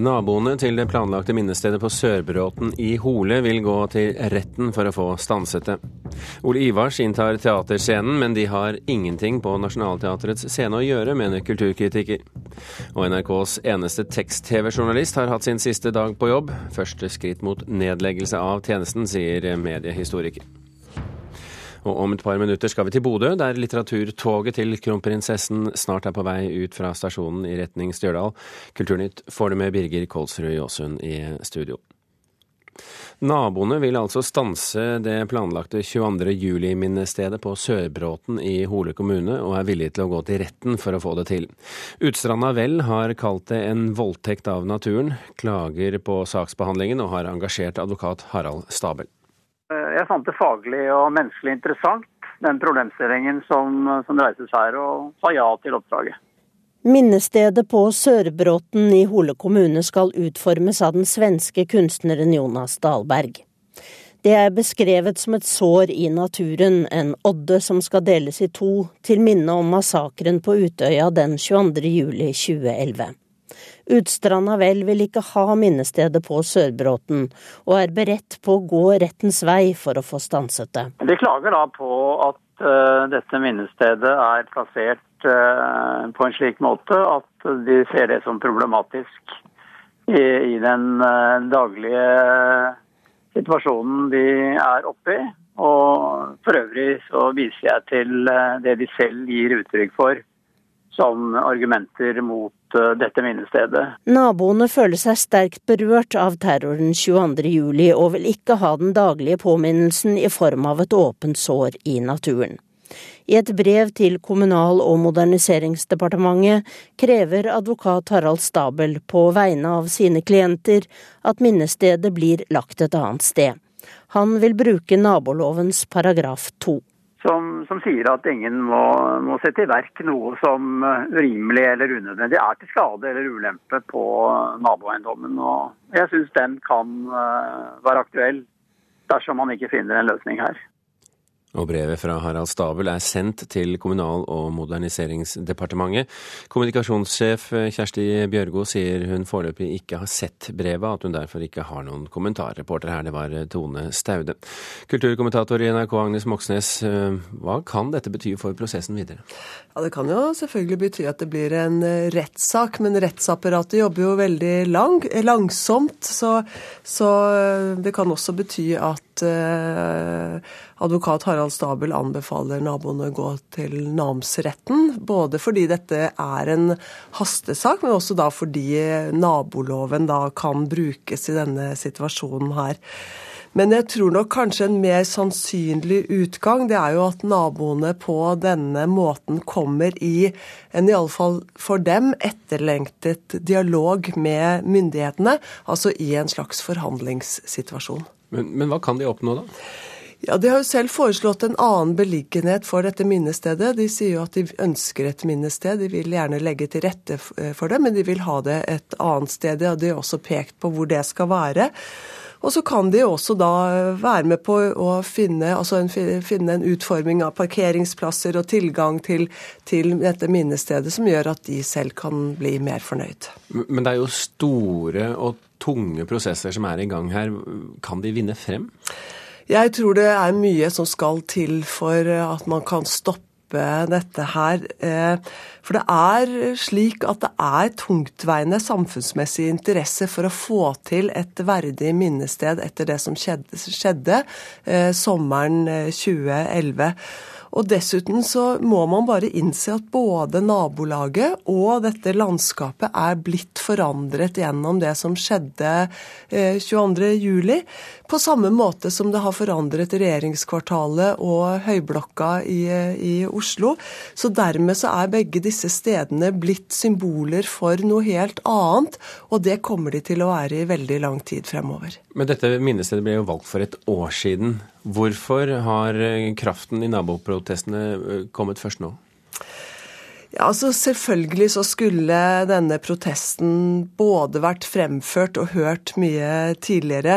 Naboene til det planlagte minnestedet på Sørbråten i Hole vil gå til retten for å få stanset det. Ole Ivars inntar teaterscenen, men de har ingenting på Nationaltheatrets scene å gjøre, mener kulturkritiker. Og NRKs eneste tekst-TV-journalist har hatt sin siste dag på jobb. Første skritt mot nedleggelse av tjenesten, sier mediehistoriker. Og om et par minutter skal vi til Bodø, der litteraturtoget til kronprinsessen snart er på vei ut fra stasjonen i retning Stjørdal. Kulturnytt får det med Birger Kolsrud Jåsund i studio. Naboene vil altså stanse det planlagte 22. juli-minnestedet på Sørbråten i Hole kommune, og er villige til å gå til retten for å få det til. Utstranda Vel har kalt det en voldtekt av naturen, klager på saksbehandlingen og har engasjert advokat Harald Stabel. Jeg fant det faglig og menneskelig interessant, den problemstillingen som, som reises her, og sa ja til oppdraget. Minnestedet på Sørbråten i Hole kommune skal utformes av den svenske kunstneren Jonas Dahlberg. Det er beskrevet som et sår i naturen, en odde som skal deles i to, til minne om massakren på Utøya den 22. juli 2011. Utstranda vel vil ikke ha minnestedet på Sørbråten, og er beredt på å gå rettens vei for å få stanset det. De klager da på at uh, dette minnestedet er plassert uh, på en slik måte at de ser det som problematisk i, i den uh, daglige situasjonen de er oppe i. Og for øvrig så viser jeg til det de selv gir uttrykk for som argumenter mot uh, dette minnestedet. Naboene føler seg sterkt berørt av terroren 22.07, og vil ikke ha den daglige påminnelsen i form av et åpent sår i naturen. I et brev til Kommunal- og moderniseringsdepartementet krever advokat Harald Stabel på vegne av sine klienter at minnestedet blir lagt et annet sted. Han vil bruke nabolovens paragraf to som, som, sier at ingen må, må, sette i verk noe som urimelig eller unødvendig er til skade eller ulempe på naboeiendommen. Jeg syns den kan uh, være aktuell dersom man ikke finner en løsning her. Og brevet fra Harald Stabel er sendt til Kommunal- og moderniseringsdepartementet. Kommunikasjonssjef Kjersti Bjørgo sier hun foreløpig ikke har sett brevet, at hun derfor ikke har noen kommentar. Reporter her, det var Tone Staude. Kulturkommentator i NRK Agnes Moxnes, hva kan dette bety for prosessen videre? Ja, Det kan jo selvfølgelig bety at det blir en rettssak, men rettsapparatet jobber jo veldig lang, langsomt. Så, så det kan også bety at uh, advokat Harald Stabel anbefaler naboene å gå til namsretten. Både fordi dette er en hastesak, men også da fordi naboloven da kan brukes i denne situasjonen her. Men jeg tror nok kanskje en mer sannsynlig utgang, det er jo at naboene på denne måten kommer i en iallfall for dem etterlengtet dialog med myndighetene, altså i en slags forhandlingssituasjon. Men, men hva kan de oppnå, da? Ja, De har jo selv foreslått en annen beliggenhet for dette minnestedet. De sier jo at de ønsker et minnested. De vil gjerne legge til rette for det, men de vil ha det et annet sted. Og de har også pekt på hvor det skal være. Og så kan de også da være med på å finne, altså en, finne en utforming av parkeringsplasser og tilgang til, til, dette minnestedet som gjør at de selv kan bli mer fornøyd. Men det er jo store og tunge prosesser som er i gang her. Kan de vinne frem? Jeg tror det er mye som skal til for at man kan stoppe dette her. Eh, for det er slik at det er tungtveiende samfunnsmessig interesse for å få til et verdig minnested etter det som skjedde, skjedde eh, sommeren 2011. Eh, og dessuten så må man bare innse at både nabolaget og dette landskapet er blitt forandret gjennom det som skjedde 22.07. På samme måte som det har forandret regjeringskvartalet og Høyblokka i, i Oslo. Så dermed så er begge disse stedene blitt symboler for noe helt annet, og det kommer de til å være i veldig lang tid fremover. Men dette minnestedet ble jo valgt for et år siden. Hvorfor har kraften i naboprotestene kommet først nå? Ja, altså Selvfølgelig så skulle denne protesten både vært fremført og hørt mye tidligere.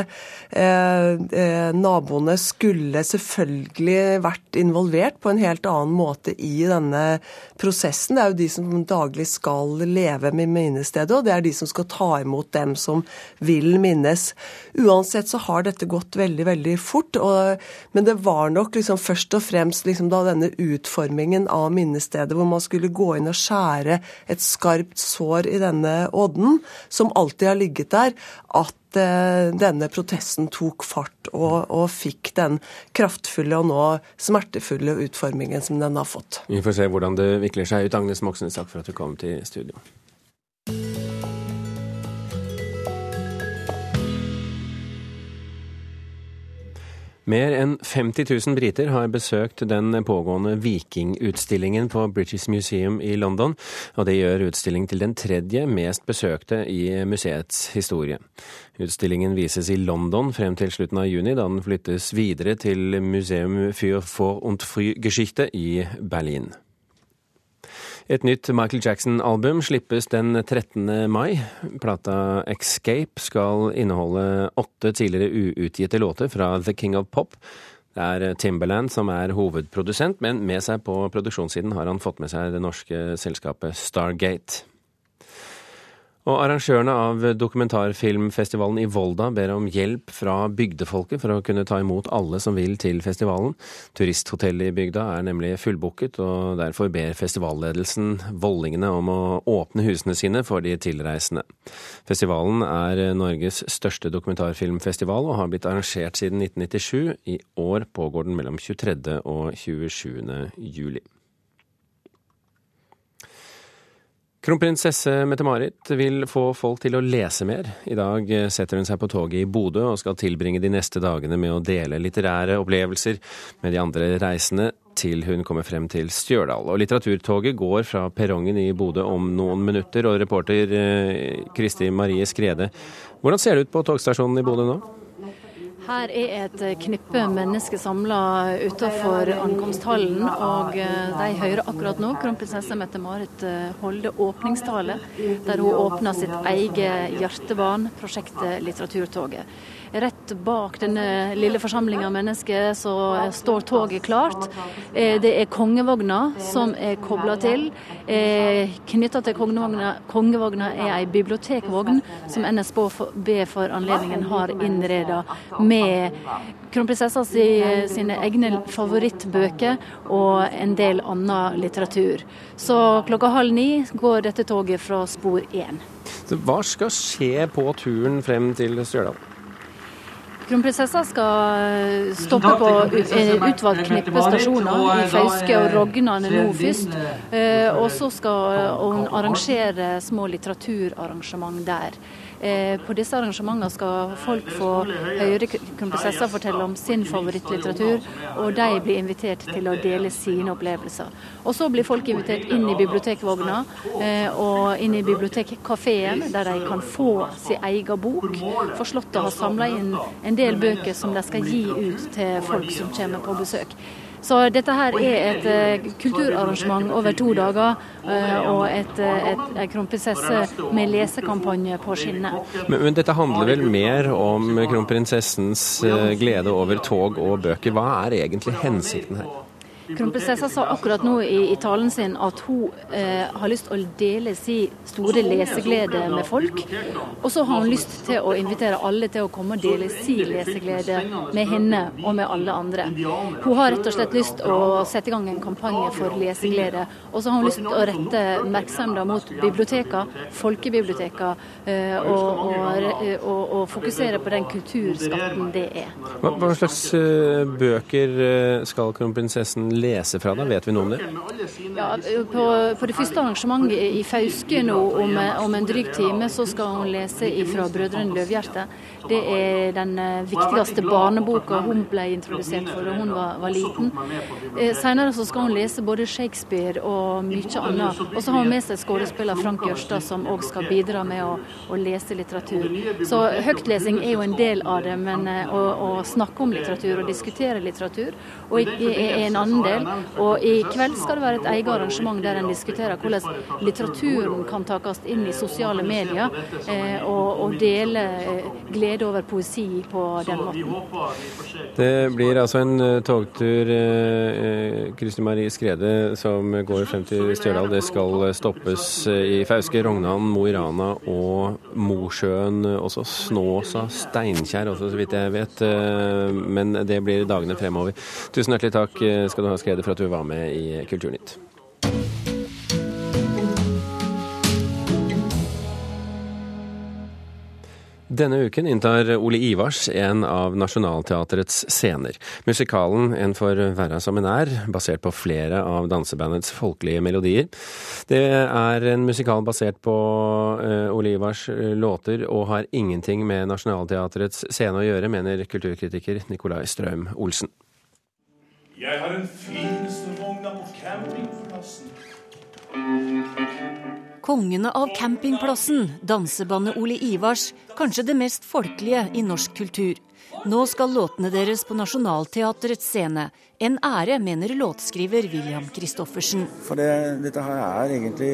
Eh, eh, naboene skulle selvfølgelig vært involvert på en helt annen måte i denne prosessen. Det er jo de som daglig skal leve med minnestedet, og det er de som skal ta imot dem som vil minnes. Uansett så har dette gått veldig, veldig fort. Og, men det var nok liksom først og fremst liksom da denne utformingen av minnestedet hvor man skulle gå gå inn og skjære et skarpt sår i denne odden, som alltid har ligget der, at eh, denne protesten tok fart og, og, fikk den kraftfulle og nå smertefulle utformingen som den har fått. Vi får se hvordan det vikler seg ut. Agnes Moxnes, takk for at du kom til studio. Mer enn 50 000 briter har besøkt den pågående vikingutstillingen på British Museum i London, og det gjør utstillingen til den tredje mest besøkte i museets historie. Utstillingen vises i London frem til slutten av juni, da den flyttes videre til Museum für Vor- und Frühgeschichte i Berlin. Et nytt Michael Jackson-album slippes den 13. mai. Plata Escape skal inneholde åtte tidligere uutgitte låter fra The King of Pop. Det er Timberland som er hovedprodusent, men med seg på produksjonssiden har han fått med seg det norske selskapet Stargate. Og arrangørene av dokumentarfilmfestivalen i Volda ber om hjelp fra bygdefolket for å kunne ta imot alle som vil til festivalen. Turisthotellet i bygda er nemlig fullbooket, og derfor ber festivalledelsen vollingene om å åpne husene sine for de tilreisende. Festivalen er Norges største dokumentarfilmfestival og har blitt arrangert siden 1997. I år pågår den mellom 23. og 27. juli. Kronprinsesse Mette-Marit vil få folk til å lese mer. I dag setter hun seg på toget i Bodø og skal tilbringe de neste dagene med å dele litterære opplevelser med de andre reisende til hun kommer frem til Stjørdal. Og litteraturtoget går fra perrongen i Bodø om noen minutter, og reporter eh, Kristi Marie Skrede, hvordan ser det ut på togstasjonen i Bodø nå? Her er et knippe mennesker samla utenfor ankomsthallen. Og eh, de hører akkurat nå kronprinsesse Mette-Marit eh, holde åpningstale, der hun åpner sitt eget hjertebarn, prosjektet Litteraturtoget. Rett bak denne lille forsamlinga mennesker så står toget klart. Eh, det er kongevogna som er kobla til. Eh, Knytta til kongevogna, kongevogna er ei bibliotekvogn som NSB for anledningen har innreda med kronprinsessa sine egne favorittbøker og en del annen litteratur. Så klokka halv ni går dette toget fra spor én. Hva skal skje på turen frem til Stjørdal? Kronprinsessa skal stoppe på utvalgt knippe stasjoner i Fauske og Rognane nå først. Eh, og så skal hun arrangere små litteraturarrangement der. Eh, på disse arrangementene skal folk få høre kronprinsesser fortelle om sin favorittlitteratur, og de blir invitert til å dele sine opplevelser. Og så blir folk invitert inn i bibliotekvogna eh, og inn i bibliotekkafeen, der de kan få sin egen bok. For Slottet har samla inn en del bøker som de skal gi ut til folk som kommer på besøk. Så dette her er et uh, kulturarrangement over to dager, uh, og et, et kronprinsesse med lesekampanje på skinnet. Men, men, dette handler vel mer om kronprinsessens glede over tog og bøker. Hva er egentlig hensikten her? Kronprinsessa sa akkurat nå i, i, talen sin at hun eh, har lyst til å dele sin store leseglede med folk. Og så har hun lyst til å invitere alle til å komme og dele sin leseglede med henne og med alle andre. Hun har rett og slett lyst til å sette i gang en kampanje for leseglede. Og så har hun lyst til å rette oppmerksomheten mot bibliotekene, folkebibliotekene, eh, og, og, og, og, fokusere på den kulturskatten det er. Hva, hva slags uh, bøker uh, skal kronprinsessen lese fra deg? Vet vi noe om det? Ja, på, på det første arrangementet i Fauske nå om, om, en dryg time, så skal hun lese fra 'Brødrene Løvhjerte'. Det er den eh, viktigste barneboka hun ble introdusert for da hun var, var liten. Eh, senere så skal hun lese både Shakespeare og mye annet. Og så har hun med seg skuespiller Frank Jørstad, som òg skal bidra med å, å, lese litteratur. Så høytlesing er jo en del av det, men eh, å, å snakke om litteratur og diskutere litteratur. Og en annen del. Og i kveld skal det være et eget arrangement der en diskuterer hvordan litteraturen kan takes inn i sosiale medier, eh, og, og dele eh, glede over poesi på den måten. Det blir altså en eh, togtur, Kristin Marie Skrede, som går frem til Stjørdal. Det skal stoppes i Fauske, Rognan, Mo i Rana og Mosjøen. Også Snåsa, Steinkjer også, så vidt jeg vet. Men det blir dagene fremover. Tusen hjertelig takk skal du ha, Skrede, for at du var med i Kulturnytt. Denne uken inntar Ole Ivars en av Nationaltheatrets scener. Musikalen En for verra som en er, basert på flere av dansebandets folkelige melodier. Det er en musikal basert på uh, Ole Ivars eh, låter og har ingenting med Nationaltheatrets scene å gjøre, mener kulturkritiker Nicolai Strøm Olsen. Jeg har den fineste vogna på campingplassen. Kongene av campingplassen, dansebandet Ole Ivars, kanskje det mest folkelige i norsk kultur. Nå skal låtene deres på Nationaltheatrets scene. En ære, mener låtskriver William Christoffersen. For det, dette her er egentlig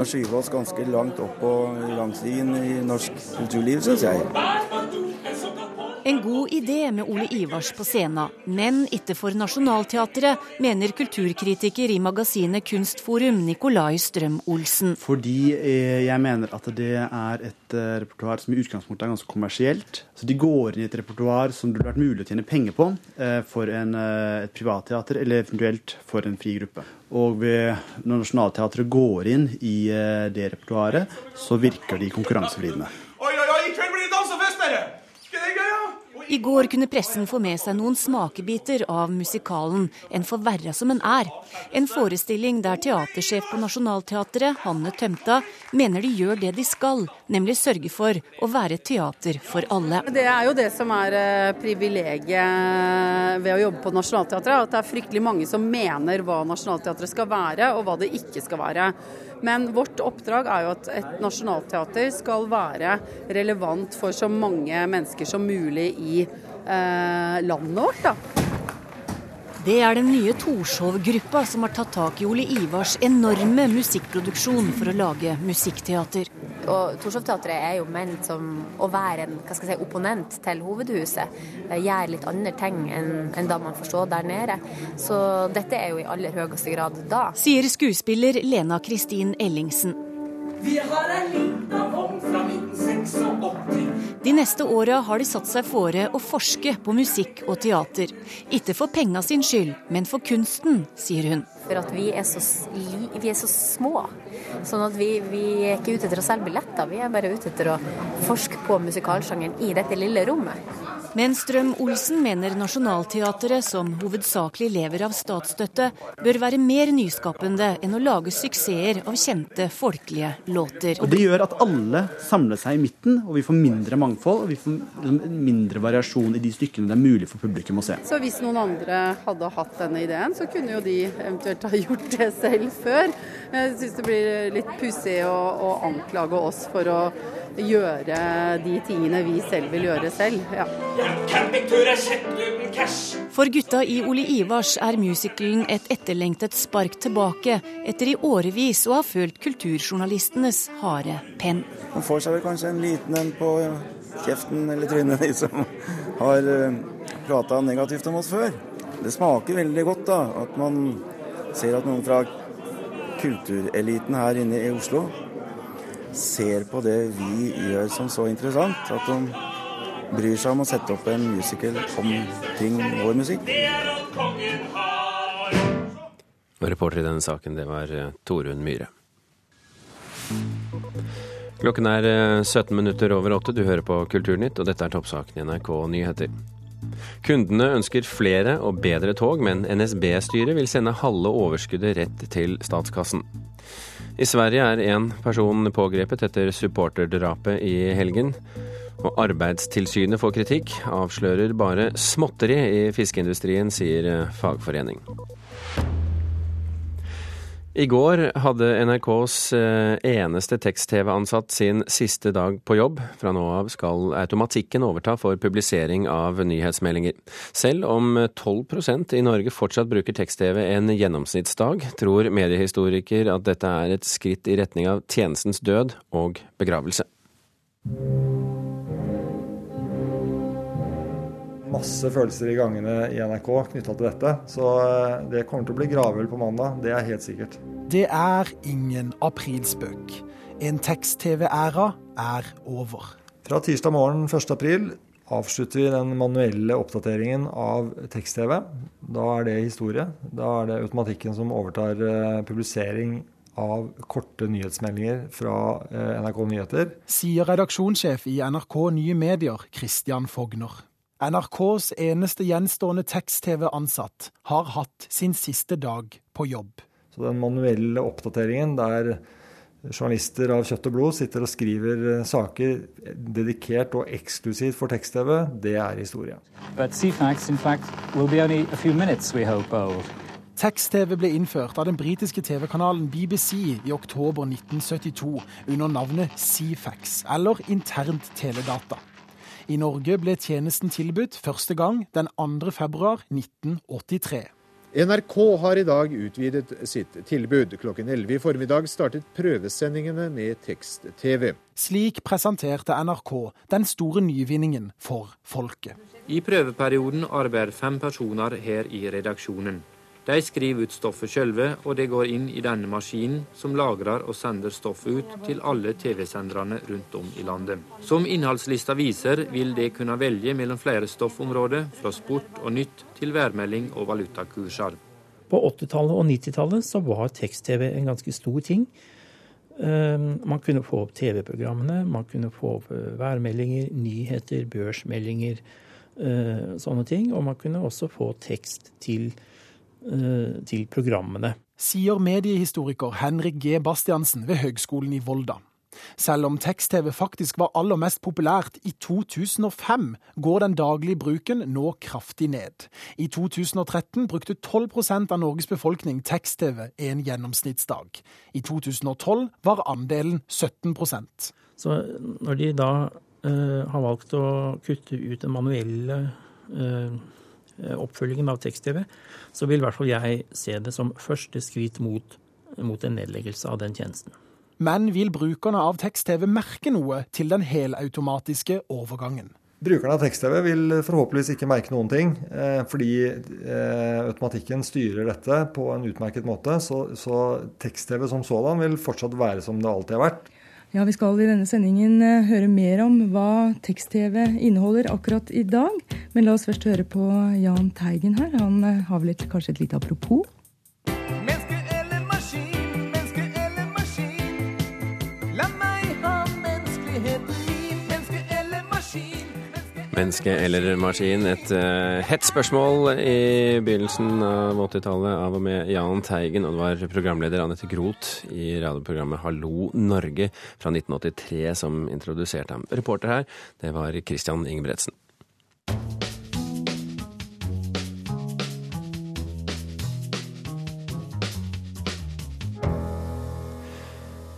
å skyve oss ganske langt opp på langstien i norsk kulturliv, syns jeg. En god idé med Ole Ivars på scenen, men ikke for Nationaltheatret, mener kulturkritiker i magasinet Kunstforum Nikolai Strøm-Olsen. Fordi eh, jeg mener at det er et eh, repertoar som i utgangspunktet er ganske kommersielt. Så de går inn i et repertoar som det burde vært mulig å tjene penger på eh, for en, et privatteater, eller eventuelt for en fri gruppe. Og når Nationaltheatret går inn i det repertoaret, så virker de konkurransevridende. Oi, oi, oi, i kveld blir det dansefest, dere! I går kunne pressen få med seg noen smakebiter av musikalen 'En forverra som en er'. En forestilling der teatersjef på Nationaltheatret, Hanne Tømta, mener de gjør det de skal, nemlig sørge for å være teater for alle. Det er jo det som er eh, privilegiet ved å jobbe på Nationaltheatret, at det er fryktelig mange som mener hva Nationaltheatret skal være, og hva det ikke skal være. Men vårt oppdrag er jo at et nasjonalteater skal være relevant for så mange mennesker som mulig i eh, landet vårt. da. Det er den nye Torshov-gruppa som har tatt tak i Ole Ivars enorme musikkproduksjon for å lage musikkteater. Og Torshov-teatret er jo ment som å være en si, opponent til hovedhuset. Gjør litt andre ting enn, enn da man får stå der nede. Så dette er jo i aller høyeste grad da. Sier skuespiller Lena Kristin Ellingsen. Vi har ei lita vogn fra 1986 de neste åra har de satt seg fore å forske på musikk og teater. Ikke for penga sin skyld, men for kunsten, sier hun. For at vi er så, vi er så små. Sånn at vi, vi, er ikke ute etter å selge billetter, vi er bare ute etter å forske på musikalsjangeren i dette lille rommet. Men Strøm-Olsen mener Nationaltheatret, som hovedsakelig lever av statsstøtte, bør være mer nyskapende enn å lage suksesser av kjente folkelige låter. Og Det gjør at alle samler seg i midten, og vi får mindre mangfold og vi får mindre variasjon i de stykkene det er mulig for publikum å se. Så hvis noen andre hadde hatt denne ideen, så kunne jo de eventuelt ha gjort det selv før. Jeg syns det blir litt pussig å, å anklage oss for å gjøre de tingene vi selv vil gjøre selv. Ja. For gutta i Ole Ivars er musicalen et etterlengtet spark tilbake etter i årevis å ha følt kulturjournalistenes harde penn. Man får seg vel kanskje en liten en på kjeften eller trynet, de som har eh, prata negativt om oss før. Det smaker veldig godt da, at man ser at noen fra kultureliten her inne i Oslo ser på det vi gjør som så interessant, at de bryr seg om å sette opp en musical om ting, vår musikk. Og reporter i denne saken, det var eh, Torunn Myhre. Klokken er 17 eh, minutter over åtte. Du hører på Kulturnytt, og dette er toppsaken i NRK Nyheter. Kundene ønsker flere og bedre tog, men NSB-styret vil sende halve overskuddet rett til statskassen. I Sverige er én person pågrepet etter supporterdrapet i helgen. Og Arbeidstilsynet får kritikk, avslører bare småtteri i fiskeindustrien, sier fagforening. I går hadde NRKs eh, eneste tekst-TV-ansatt sin siste dag på jobb. Fra nå av skal automatikken overta for publisering av nyhetsmeldinger. Selv om 12% i Norge fortsatt bruker tekst-TV en gjennomsnittsdag, tror mediehistoriker at dette er et skritt i retning av tjenestens død og begravelse. Masse følelser i gangene i NRK knytta til dette. Så eh, det kommer til å bli gravøl på mandag, det er helt sikkert. Det er ingen aprilspøk. En tekst-TV-æra er over. Fra tirsdag morgen 1. april avslutter vi den manuelle oppdateringen av tekst-TV. Da er det historie. Da er det automatikken som overtar eh, publisering av korte nyhetsmeldinger fra eh, NRK Nyheter. Sier redaksjonssjef i NRK Nye Medier, Christian Fogner. NRKs eneste gjenstående tekst-TV-ansatt har hatt sin siste dag på jobb. Så den manuelle oppdateringen der journalister av kjøtt og blod sitter og skriver eh, saker dedikert og eksklusivt for tekst-TV, det er historie. Tekst-TV ble innført av den britiske TV-kanalen BBC i oktober 1972 under navnet Cfax, eller internt teledata. I Norge ble tjenesten tilbudt første gang den 2. februar 1983. NRK har i dag utvidet sitt tilbud. Klokken 11 i formiddag startet prøvesendingene med tekst-TV. Slik presenterte NRK den store nyvinningen for folket. I prøveperioden arbeider fem personer her i redaksjonen. De skriver ut stoffet sjølve, og det går inn i denne maskinen, som lagrer og sender stoffet ut til alle TV-senderne rundt om i landet. Som innholdslista viser, vil det kunne velge mellom flere stoffområder, fra sport og nytt til værmelding og valutakurser. På 80-tallet og 90-tallet så var tekst-TV en ganske stor ting. Ehm, man kunne få opp TV-programmene, man kunne få opp eh, værmeldinger, nyheter, børsmeldinger, eh, sånne ting. Og man kunne også få tekst til Eh, til programmene. Sier mediehistoriker Henrik G. Bastiansen ved Høgskolen i Volda. Selv om tekst-TV faktisk var aller mest populært i 2005, går den daglige bruken nå kraftig ned. I 2013 brukte 12% av Norges befolkning tekst-TV en gjennomsnittsdag. I 2012 var andelen 17% Så når de da uh, har valgt å kutte ut den manuelle Eh, oppfølgingen av tekst-TV, så vil i hvert fall jeg se det som første skritt mot, mot en nedleggelse av den tjenesten. Men vil brukerne av tekst-TV merke noe til den helautomatiske overgangen? Brukerne av tekst-TV vil forhåpentligvis ikke merke noen ting, eh, fordi eh, automatikken styrer dette på en utmerket måte. Så, så tekst-TV som sådan vil fortsatt være som det alltid har vært. Ja, Vi skal i denne sendingen eh, høre mer om hva tekst-TV inneholder akkurat i dag. Men la oss først høre på Jahn Teigen her. Han eh, har vel et, kanskje et lite apropos? Menneske eller maskin? Et uh, hett spørsmål i begynnelsen av 80-tallet av og med Jahn Teigen, og det var programleder Anette Groth i radioprogrammet Hallo Norge fra 1983 som introduserte ham. Reporter her, det var Christian Ingebretsen.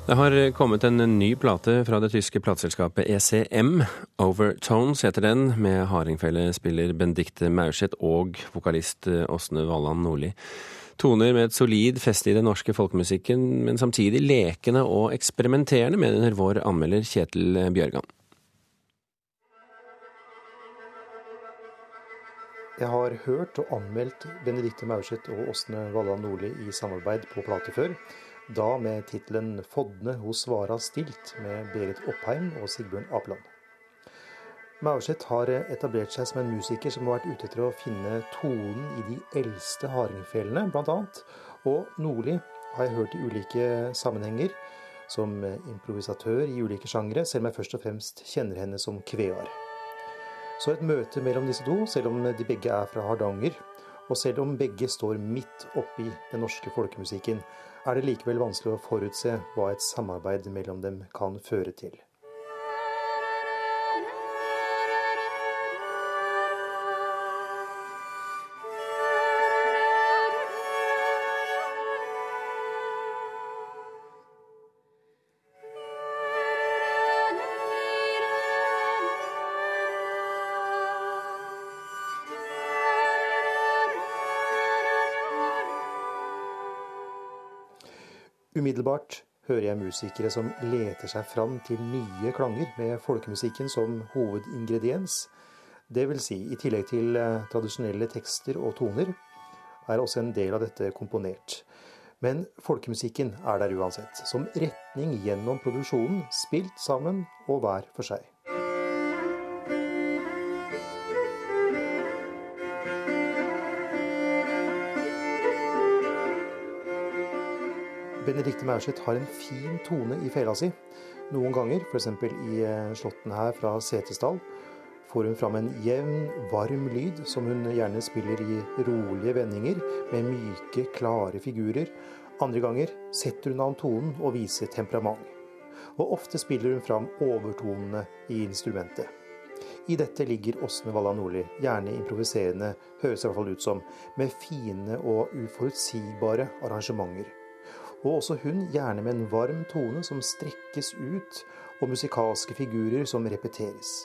Det har kommet en ny plate fra det tyske plateselskapet ECM. Overtones heter den, med hardingfelespiller Bendikte Maurseth og vokalist Åsne Valland Nordli. Toner med et solid feste i den norske folkemusikken, men samtidig lekende og eksperimenterende, mener vår anmelder Kjetil Bjørgan. Jeg har hørt og anmeldt Benedicte Maurseth og Åsne Valland Nordli i samarbeid på plate før da med tittelen 'Fodne hos Vara stilt' med Berit Oppheim og Sigbjørn Apeland. Maurseth har etablert seg som en musiker som har vært ute etter å finne tonen i de eldste hardingfelene, bl.a. Og Nordli har jeg hørt i ulike sammenhenger, som improvisatør i ulike sjangre, selv om jeg først og fremst kjenner henne som kvear. Så et møte mellom disse to, selv om de begge er fra Hardanger, og selv om begge står midt oppi den norske folkemusikken, er det likevel vanskelig å forutse hva et samarbeid mellom dem kan føre til. Umiddelbart hører jeg musikere som leter seg fram til nye klanger med folkemusikken som hovedingrediens. Det vil si, i tillegg til eh, tradisjonelle tekster og toner, er også en del av dette komponert. Men folkemusikken er der uansett, som retning gjennom produksjonen, spilt sammen og hver for seg. Benedicte Maurseth har en fin tone i fela si. Noen ganger, f.eks. i eh, slåtten her fra Setesdal, får hun fram en jevn, varm lyd som hun gjerne spiller i rolige vendinger med myke, klare figurer. Andre ganger setter hun an tonen og viser temperament. Og ofte spiller hun fram overtonene i instrumentet. I dette ligger Åsne Valla Nordli, gjerne improviserende, høres i hvert fall ut som, med fine og uforutsigbare arrangementer og også hun gjerne med en varm tone som strekkes ut, og musikalske figurer som repeteres.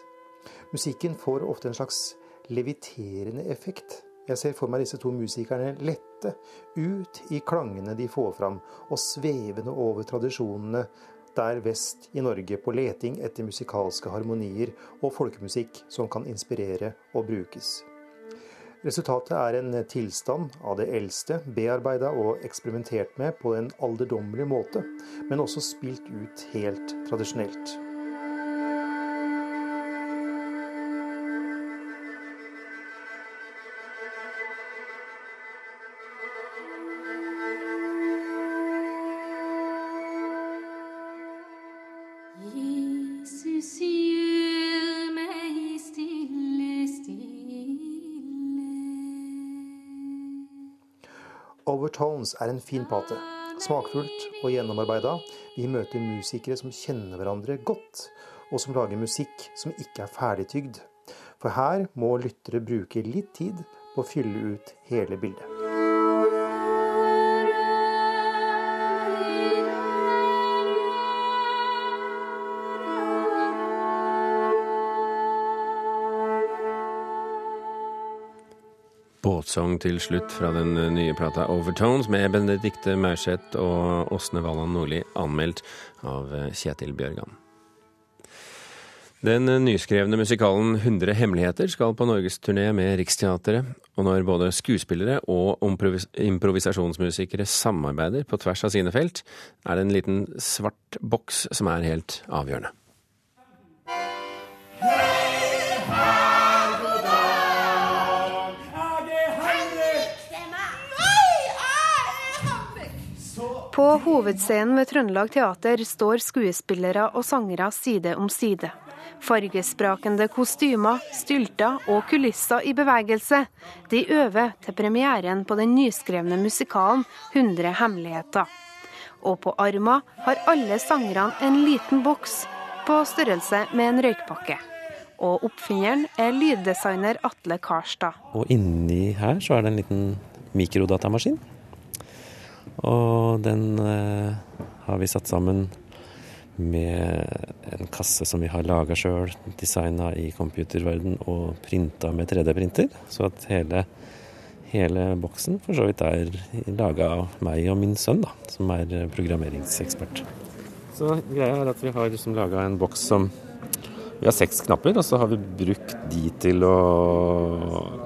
Musikken får ofte en slags leviterende effekt. Jeg ser for meg disse to musikerne lette ut i klangene de får fram, og svevende over tradisjonene der vest i Norge på leting etter musikalske harmonier og folkemusikk som kan inspirere og brukes. Resultatet er en tilstand av det eldste, bearbeida og eksperimentert med på en alderdommelig måte, men også spilt ut helt tradisjonelt. Overtones er en fin plate. Smakfullt og gjennomarbeida. Vi møter musikere som kjenner hverandre godt, og som lager musikk som ikke er ferdigtygd. For her må lyttere bruke litt tid på å fylle ut hele bildet. Båtsang til slutt fra den nye plata Overtones med Benedicte Maurseth og Åsne Wallan Nordli, anmeldt av Kjetil Bjørgan. Den nyskrevne musikalen 100 hemmeligheter skal på norgesturné med Riksteatret. Og når både skuespillere og improvisasjonsmusikere samarbeider på tvers av sine felt, er det en liten svart boks som er helt avgjørende. På hovedscenen ved Trøndelag Teater står skuespillere og sangere side om side. Fargesprakende kostymer, stylter og kulisser i bevegelse. De øver til premieren på den nyskrevne musikalen 100 hemmeligheter. Og på armen har alle sangerne en liten boks på størrelse med en røykpakke. Og oppfinneren er lyddesigner Atle Karstad. Og inni her så er det en liten mikrodatamaskin og den eh, har vi satt sammen med en kasse som vi har laga sjøl, designa i computerverden og printa med 3D-printer. Så at hele, hele boksen for så vidt er laga av meg og min sønn, da, som er programmeringsekspert. Så greia er at vi har liksom laga en boks som Vi har seks knapper, og så har vi brukt de til å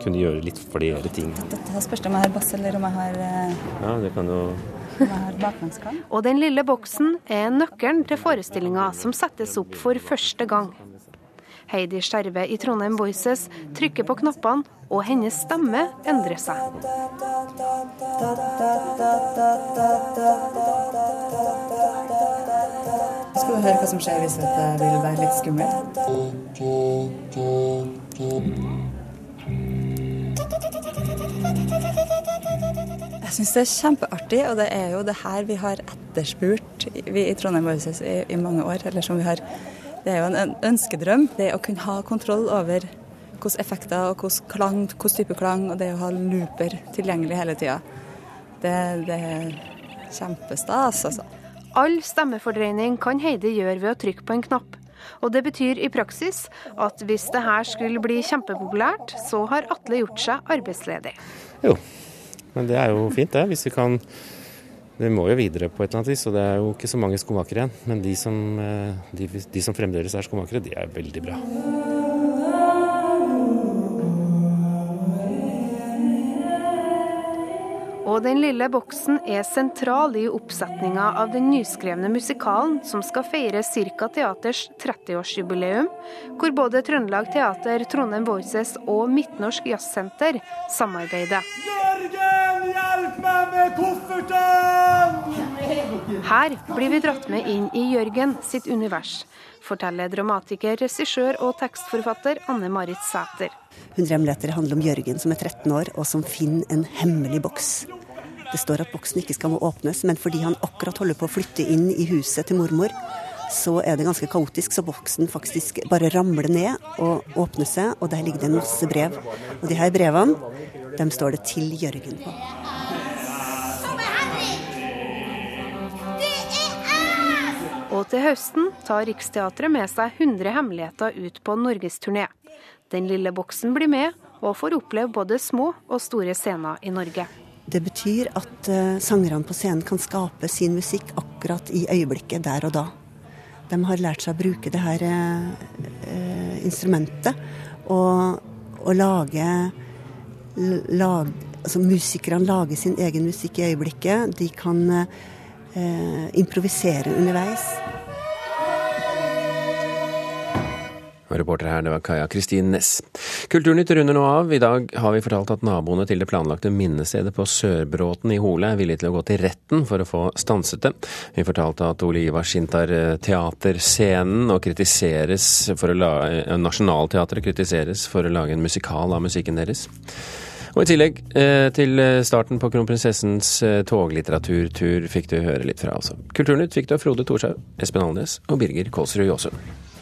kunne gjøre litt flere ting. Dette spørs det om jeg har bass eller om jeg har uh... Ja, det kan jo og den lille boksen er nøkkelen til forestillinga som settes opp for første gang. Heidi Skjerve i Trondheim Voices trykker på knappene, og hennes stemme endrer seg. Skal du høre hva som skjer hvis det vil være litt skummelt? Jeg syns det er kjempeartig, og det er jo det her vi har etterspurt vi i Trondheim Voices i, i, mange år. eller som vi har, Det er jo en ønskedrøm. Det å kunne ha kontroll over hvilke effekter og hvilken klang, hvilken type klang, og det å ha looper tilgjengelig hele tida. Det, det er kjempestas, altså. All stemmefordreining kan Heidi gjøre ved å trykke på en knapp. Og det betyr i praksis at hvis det her skulle bli kjempepopulært, så har Atle gjort seg arbeidsledig. Jo, men det er jo fint, det. Hvis vi kan det må jo videre på et eller annet vis, og det er jo ikke så mange skomakere igjen. Men de som, de, de som fremdeles er skomakere, de er veldig bra. Og Den lille boksen er sentral i oppsetninga av den nyskrevne musikalen som skal feire Cirka Teaters 30-årsjubileum, hvor både Trøndelag Teater, Trondheim Voices og Midtnorsk Jazzsenter samarbeider. Jørgen, hjelp meg med kofferten! Her blir vi dratt med inn i Jørgen sitt univers, forteller dramatiker, regissør og tekstforfatter Anne Marit Sæter. 100 hemmeligheter handler om Jørgen som er 13 år og som finner en hemmelig boks. Det står at boksen ikke skal må åpnes, men fordi han akkurat holder på å flytte inn i huset til mormor, så er det ganske kaotisk, så boksen faktisk bare ramler ned og åpner seg, og der ligger det en masse brev. Og de her brevene, dem står det 'Til Jørgen' på. Og til høsten tar Riksteatret med seg 100 hemmeligheter ut på norgesturné. Den lille boksen blir med, og får oppleve både små og store scener i Norge. Det betyr at uh, sangerne på scenen kan skape sin musikk akkurat i øyeblikket, der og da. De har lært seg å bruke det her uh, instrumentet og, og lage, lag, altså Musikerne lager sin egen musikk i øyeblikket. De kan uh, improvisere underveis. Reporter her, det var Kaja Kristin Næss. Kulturnytt runder nå av. I dag har vi fortalt at naboene til det planlagte minnestedet på Sørbråten i Hole er villige til å gå til retten for å få stanset det. Vi fortalte at Ole Ivars inntar eh, teaterscenen og kritiseres for å la, eh, kritiseres for å lage en musikal av musikken deres. Og I tillegg eh, til starten på kronprinsessens toglitteraturtur fikk du høre litt fra. altså. Kulturnytt fikk du av Frode Thorshaug, Espen Alnes og Birger Kålsrud Jåsund.